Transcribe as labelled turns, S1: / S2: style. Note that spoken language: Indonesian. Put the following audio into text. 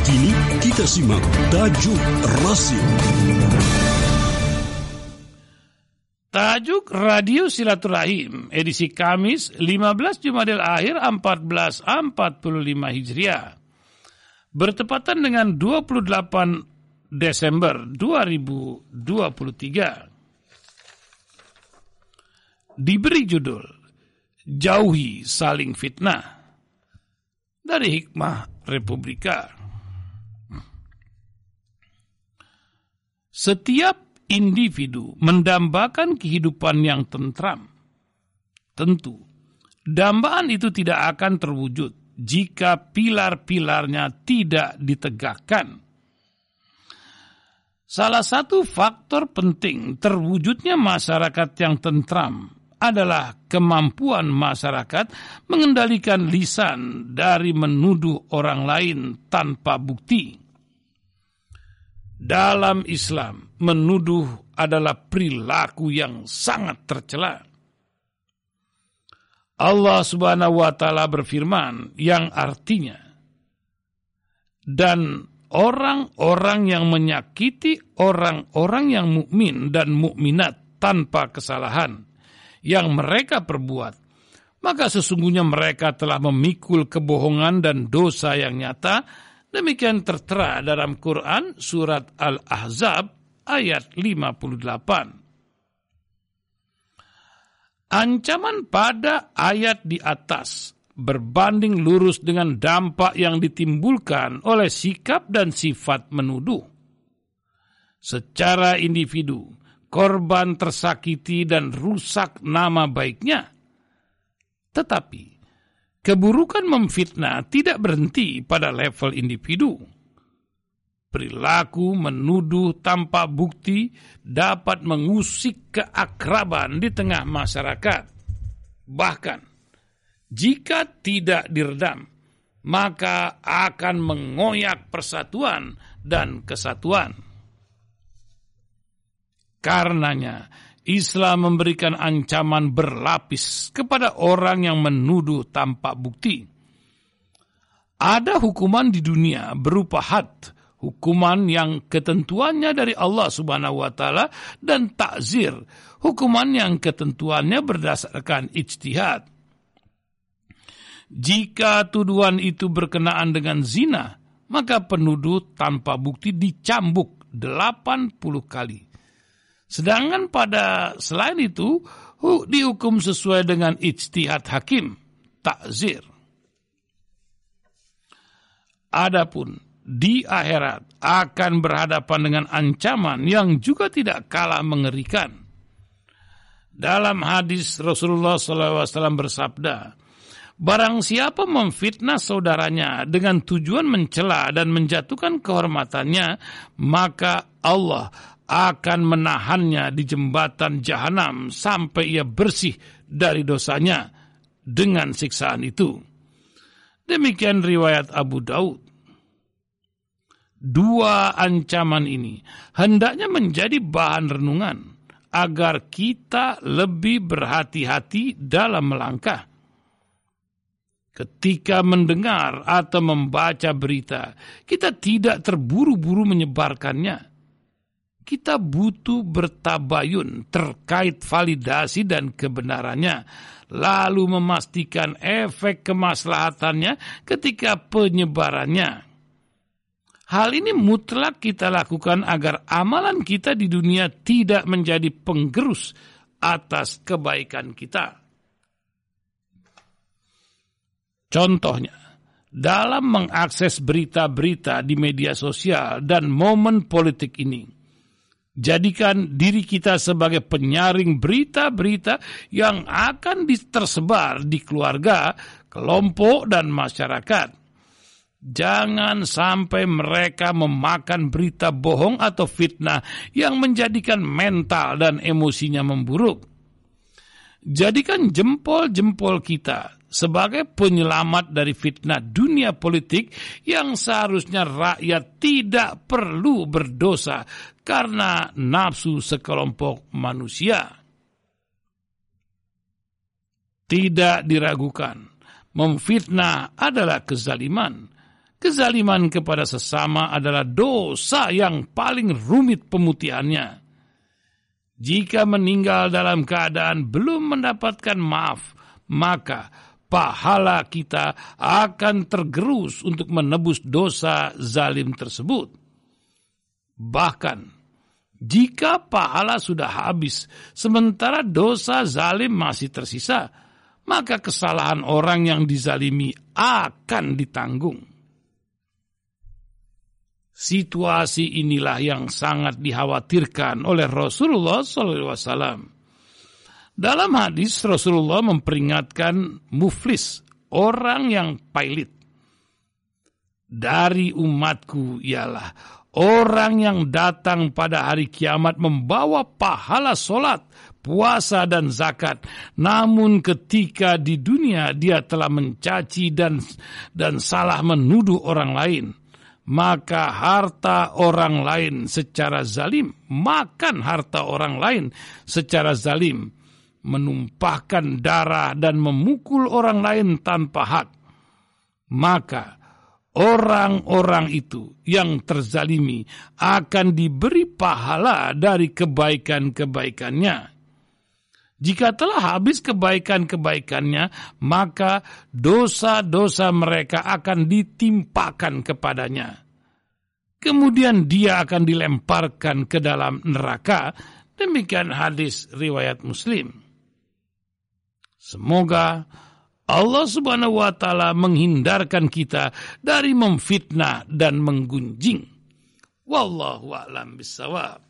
S1: kini kita simak tajuk rasio.
S2: Tajuk Radio Silaturahim edisi Kamis 15 Jumadil Akhir 1445 Hijriah bertepatan dengan 28 Desember 2023. Diberi judul Jauhi Saling Fitnah dari Hikmah Republika. Setiap individu mendambakan kehidupan yang tentram. Tentu, dambaan itu tidak akan terwujud jika pilar-pilarnya tidak ditegakkan. Salah satu faktor penting terwujudnya masyarakat yang tentram adalah kemampuan masyarakat mengendalikan lisan dari menuduh orang lain tanpa bukti. Dalam Islam, menuduh adalah perilaku yang sangat tercela. Allah Subhanahu wa taala berfirman yang artinya dan orang-orang yang menyakiti orang-orang yang mukmin dan mukminat tanpa kesalahan yang mereka perbuat maka sesungguhnya mereka telah memikul kebohongan dan dosa yang nyata demikian tertera dalam Quran surat Al-Ahzab ayat 58 Ancaman pada ayat di atas berbanding lurus dengan dampak yang ditimbulkan oleh sikap dan sifat menuduh. Secara individu, korban tersakiti dan rusak nama baiknya. Tetapi, keburukan memfitnah tidak berhenti pada level individu Perilaku menuduh tanpa bukti dapat mengusik keakraban di tengah masyarakat. Bahkan, jika tidak diredam, maka akan mengoyak persatuan dan kesatuan. Karenanya, Islam memberikan ancaman berlapis kepada orang yang menuduh tanpa bukti. Ada hukuman di dunia berupa had, hukuman yang ketentuannya dari Allah Subhanahu wa taala dan takzir, hukuman yang ketentuannya berdasarkan ijtihad. Jika tuduhan itu berkenaan dengan zina, maka penuduh tanpa bukti dicambuk 80 kali. Sedangkan pada selain itu, dihukum sesuai dengan ijtihad hakim, takzir. Adapun di akhirat akan berhadapan dengan ancaman yang juga tidak kalah mengerikan. Dalam hadis Rasulullah SAW bersabda, Barang siapa memfitnah saudaranya dengan tujuan mencela dan menjatuhkan kehormatannya, maka Allah akan menahannya di jembatan jahanam sampai ia bersih dari dosanya dengan siksaan itu. Demikian riwayat Abu Daud dua ancaman ini hendaknya menjadi bahan renungan agar kita lebih berhati-hati dalam melangkah. Ketika mendengar atau membaca berita, kita tidak terburu-buru menyebarkannya. Kita butuh bertabayun terkait validasi dan kebenarannya, lalu memastikan efek kemaslahatannya ketika penyebarannya Hal ini mutlak kita lakukan agar amalan kita di dunia tidak menjadi penggerus atas kebaikan kita. Contohnya, dalam mengakses berita-berita di media sosial dan momen politik ini, jadikan diri kita sebagai penyaring berita-berita yang akan tersebar di keluarga, kelompok, dan masyarakat Jangan sampai mereka memakan berita bohong atau fitnah yang menjadikan mental dan emosinya memburuk. Jadikan jempol-jempol kita sebagai penyelamat dari fitnah dunia politik yang seharusnya rakyat tidak perlu berdosa karena nafsu sekelompok manusia. Tidak diragukan, memfitnah adalah kezaliman Kezaliman kepada sesama adalah dosa yang paling rumit pemutihannya. Jika meninggal dalam keadaan belum mendapatkan maaf, maka pahala kita akan tergerus untuk menebus dosa zalim tersebut. Bahkan, jika pahala sudah habis, sementara dosa zalim masih tersisa, maka kesalahan orang yang dizalimi akan ditanggung. Situasi inilah yang sangat dikhawatirkan oleh Rasulullah SAW. Dalam hadis Rasulullah memperingatkan muflis, orang yang pailit. Dari umatku ialah orang yang datang pada hari kiamat membawa pahala solat, puasa dan zakat. Namun ketika di dunia dia telah mencaci dan dan salah menuduh orang lain maka harta orang lain secara zalim, makan harta orang lain secara zalim, menumpahkan darah dan memukul orang lain tanpa hak, maka orang-orang itu yang terzalimi akan diberi pahala dari kebaikan-kebaikannya. Jika telah habis kebaikan-kebaikannya, maka dosa-dosa mereka akan ditimpakan kepadanya. Kemudian dia akan dilemparkan ke dalam neraka. Demikian hadis riwayat Muslim. Semoga Allah Subhanahu wa taala menghindarkan kita dari memfitnah dan menggunjing. Wallahu a'lam bissawab.